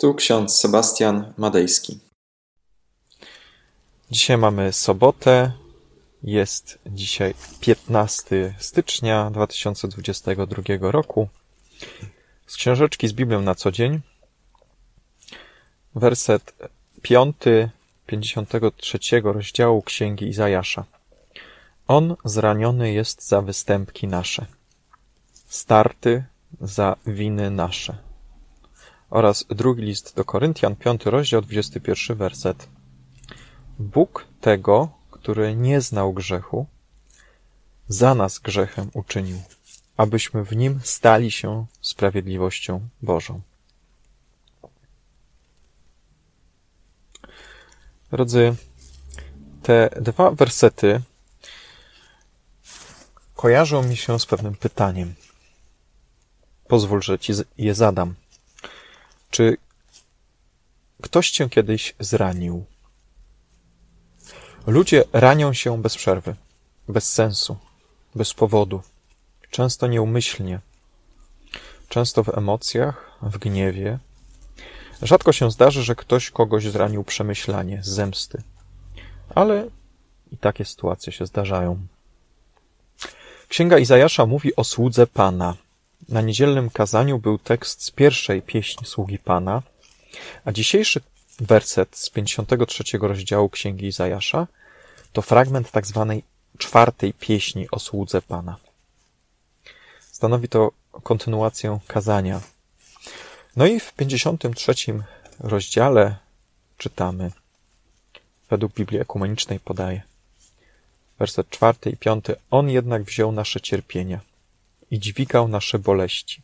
Tu ksiądz Sebastian Madejski. Dzisiaj mamy sobotę. Jest dzisiaj 15 stycznia 2022 roku. Z książeczki z Biblią na co dzień. Werset 5 53 rozdziału Księgi Izajasza. On zraniony jest za występki nasze, starty za winy nasze. Oraz drugi list do Koryntian, piąty rozdział, 21 werset. Bóg tego, który nie znał grzechu, za nas grzechem uczynił, abyśmy w nim stali się sprawiedliwością Bożą. Drodzy, te dwa wersety kojarzą mi się z pewnym pytaniem. Pozwól, że ci je zadam. Czy ktoś cię kiedyś zranił? Ludzie ranią się bez przerwy, bez sensu, bez powodu, często nieumyślnie, często w emocjach, w gniewie. Rzadko się zdarzy, że ktoś kogoś zranił przemyślanie, z zemsty, ale i takie sytuacje się zdarzają. Księga Izajasza mówi o słudze Pana. Na niedzielnym kazaniu był tekst z pierwszej pieśni sługi Pana, a dzisiejszy werset z 53 rozdziału Księgi Izajasza to fragment tak zwanej czwartej pieśni o słudze Pana. Stanowi to kontynuację kazania. No i w 53 rozdziale czytamy, według Biblii Ekumenicznej podaje, werset czwarty i piąty. On jednak wziął nasze cierpienia i dźwigał nasze boleści,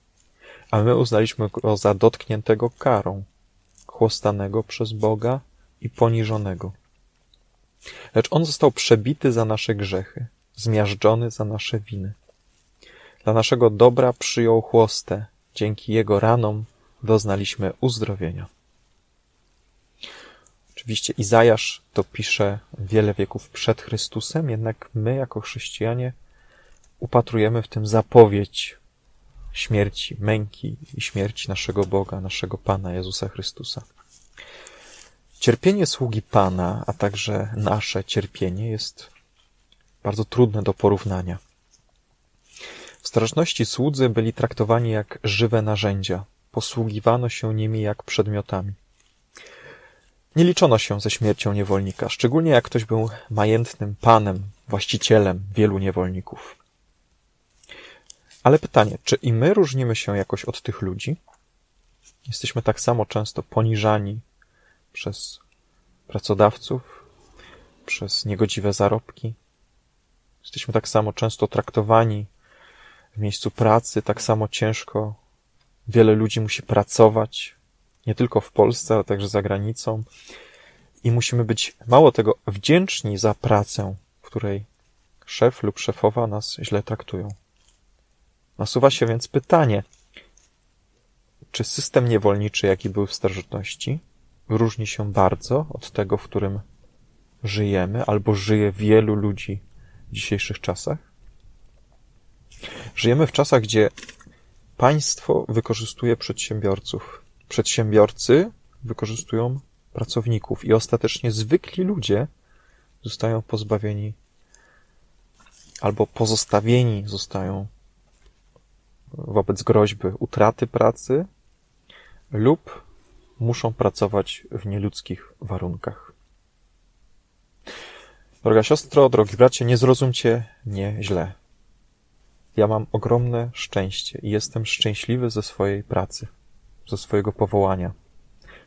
a my uznaliśmy go za dotkniętego karą, chłostanego przez Boga i poniżonego. Lecz on został przebity za nasze grzechy, zmiażdżony za nasze winy. Dla naszego dobra przyjął chłostę, dzięki jego ranom doznaliśmy uzdrowienia. Oczywiście Izajasz to pisze wiele wieków przed Chrystusem, jednak my, jako chrześcijanie, upatrujemy w tym zapowiedź śmierci, męki i śmierci naszego Boga, naszego Pana Jezusa Chrystusa. Cierpienie sługi Pana, a także nasze cierpienie jest bardzo trudne do porównania. W starożytności słudzy byli traktowani jak żywe narzędzia, posługiwano się nimi jak przedmiotami. Nie liczono się ze śmiercią niewolnika, szczególnie jak ktoś był majętnym panem, właścicielem wielu niewolników. Ale pytanie, czy i my różnimy się jakoś od tych ludzi? Jesteśmy tak samo często poniżani przez pracodawców, przez niegodziwe zarobki. Jesteśmy tak samo często traktowani w miejscu pracy, tak samo ciężko. Wiele ludzi musi pracować, nie tylko w Polsce, ale także za granicą. I musimy być mało tego wdzięczni za pracę, w której szef lub szefowa nas źle traktują. Nasuwa się więc pytanie, czy system niewolniczy, jaki był w starożytności, różni się bardzo od tego, w którym żyjemy, albo żyje wielu ludzi w dzisiejszych czasach? Żyjemy w czasach, gdzie państwo wykorzystuje przedsiębiorców, Przedsiębiorcy wykorzystują pracowników i ostatecznie zwykli ludzie zostają pozbawieni albo pozostawieni zostają wobec groźby utraty pracy lub muszą pracować w nieludzkich warunkach. Droga siostro, drogi bracie, nie zrozumcie mnie źle. Ja mam ogromne szczęście i jestem szczęśliwy ze swojej pracy ze swojego powołania.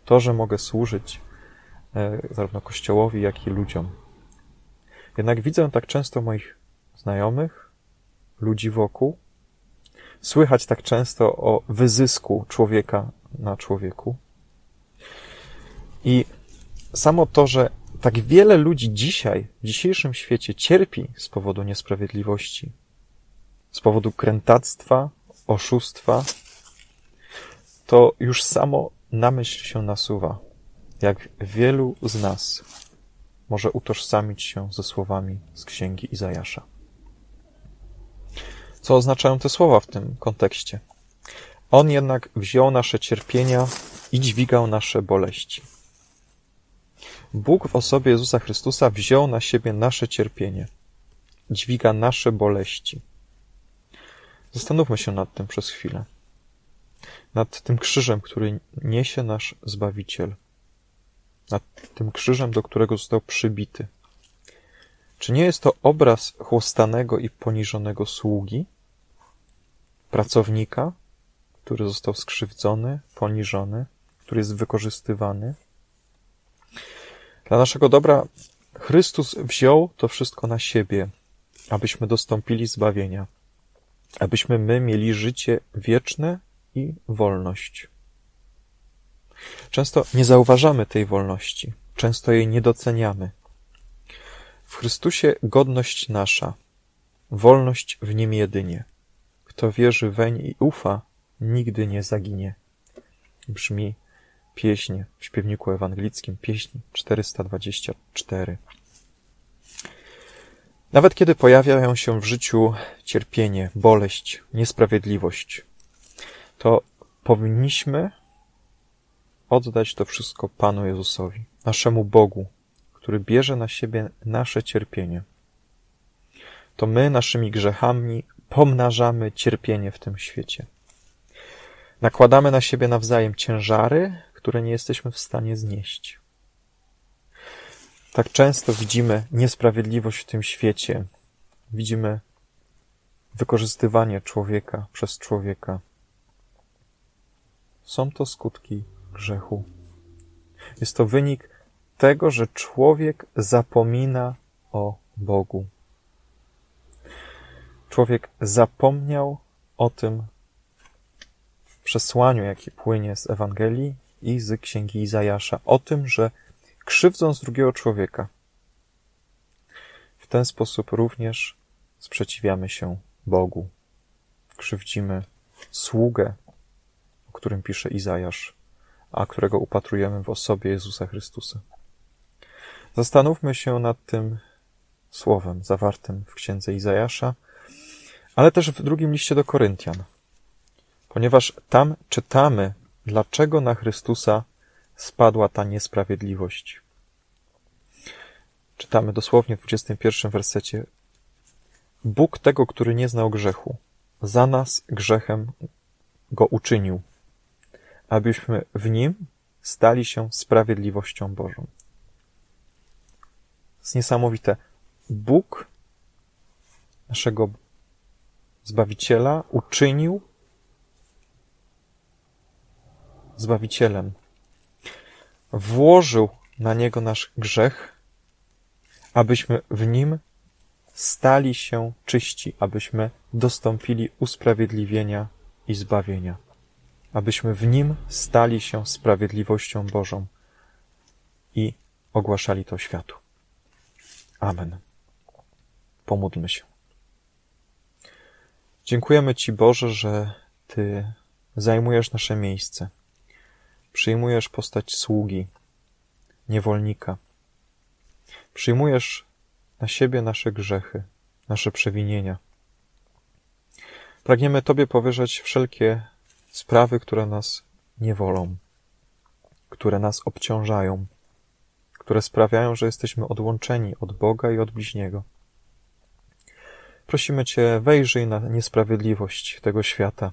To, że mogę służyć e, zarówno Kościołowi, jak i ludziom. Jednak widzę tak często moich znajomych, ludzi wokół, słychać tak często o wyzysku człowieka na człowieku. I samo to, że tak wiele ludzi dzisiaj, w dzisiejszym świecie cierpi z powodu niesprawiedliwości, z powodu krętactwa, oszustwa, to już samo na myśl się nasuwa, jak wielu z nas może utożsamić się ze słowami z księgi Izajasza. Co oznaczają te słowa w tym kontekście? On jednak wziął nasze cierpienia i dźwigał nasze boleści. Bóg w osobie Jezusa Chrystusa wziął na siebie nasze cierpienie, dźwiga nasze boleści. Zastanówmy się nad tym przez chwilę. Nad tym krzyżem, który niesie nasz Zbawiciel. Nad tym krzyżem, do którego został przybity. Czy nie jest to obraz chłostanego i poniżonego sługi, pracownika, który został skrzywdzony, poniżony, który jest wykorzystywany? Dla naszego dobra Chrystus wziął to wszystko na siebie, abyśmy dostąpili zbawienia, abyśmy my mieli życie wieczne i wolność. Często nie zauważamy tej wolności, często jej nie doceniamy. W Chrystusie godność nasza, wolność w Nim jedynie. Kto wierzy weń i ufa, nigdy nie zaginie. Brzmi pieśń w śpiewniku ewangelickim, pieśń 424. Nawet kiedy pojawiają się w życiu cierpienie, boleść, niesprawiedliwość, to powinniśmy oddać to wszystko Panu Jezusowi, naszemu Bogu, który bierze na siebie nasze cierpienie. To my naszymi grzechami pomnażamy cierpienie w tym świecie. Nakładamy na siebie nawzajem ciężary, które nie jesteśmy w stanie znieść. Tak często widzimy niesprawiedliwość w tym świecie. Widzimy wykorzystywanie człowieka przez człowieka. Są to skutki grzechu. Jest to wynik tego, że człowiek zapomina o Bogu. Człowiek zapomniał o tym przesłaniu, jakie płynie z Ewangelii i z księgi Izajasza, o tym, że krzywdząc drugiego człowieka, w ten sposób również sprzeciwiamy się Bogu. Krzywdzimy sługę, o którym pisze Izajasz, a którego upatrujemy w osobie Jezusa Chrystusa. Zastanówmy się nad tym słowem zawartym w księdze Izajasza, ale też w drugim liście do Koryntian, ponieważ tam czytamy, dlaczego na Chrystusa spadła ta niesprawiedliwość. Czytamy dosłownie w 21 wersecie. Bóg tego, który nie znał grzechu, za nas grzechem go uczynił, abyśmy w nim stali się sprawiedliwością Bożą. To jest niesamowite. Bóg naszego Zbawiciela uczynił Zbawicielem. Włożył na Niego nasz grzech, abyśmy w Nim stali się czyści, abyśmy dostąpili usprawiedliwienia i zbawienia, abyśmy w Nim stali się sprawiedliwością Bożą i ogłaszali to światu. Amen. Pomódlmy się. Dziękujemy Ci, Boże, że Ty zajmujesz nasze miejsce. Przyjmujesz postać sługi, niewolnika. Przyjmujesz na siebie nasze grzechy, nasze przewinienia. Pragniemy Tobie powierzać wszelkie sprawy, które nas niewolą, które nas obciążają, które sprawiają, że jesteśmy odłączeni od Boga i od bliźniego. Prosimy Cię, wejrzyj na niesprawiedliwość tego świata.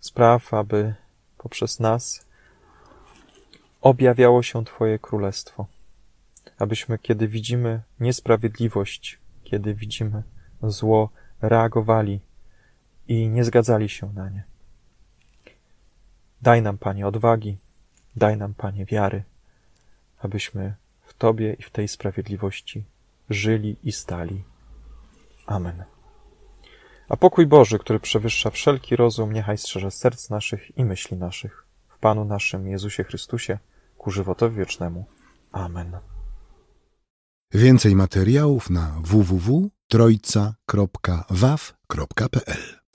Spraw, aby poprzez nas objawiało się Twoje królestwo. Abyśmy, kiedy widzimy niesprawiedliwość, kiedy widzimy zło, reagowali i nie zgadzali się na nie. Daj nam, Panie, odwagi, daj nam, Panie, wiary, abyśmy w Tobie i w tej sprawiedliwości żyli i stali. Amen. A pokój Boży, który przewyższa wszelki rozum, niechaj strzeże serc naszych i myśli naszych. W Panu naszym Jezusie Chrystusie, ku żywotowi wiecznemu. Amen. Więcej materiałów na www.trojca.waw.pl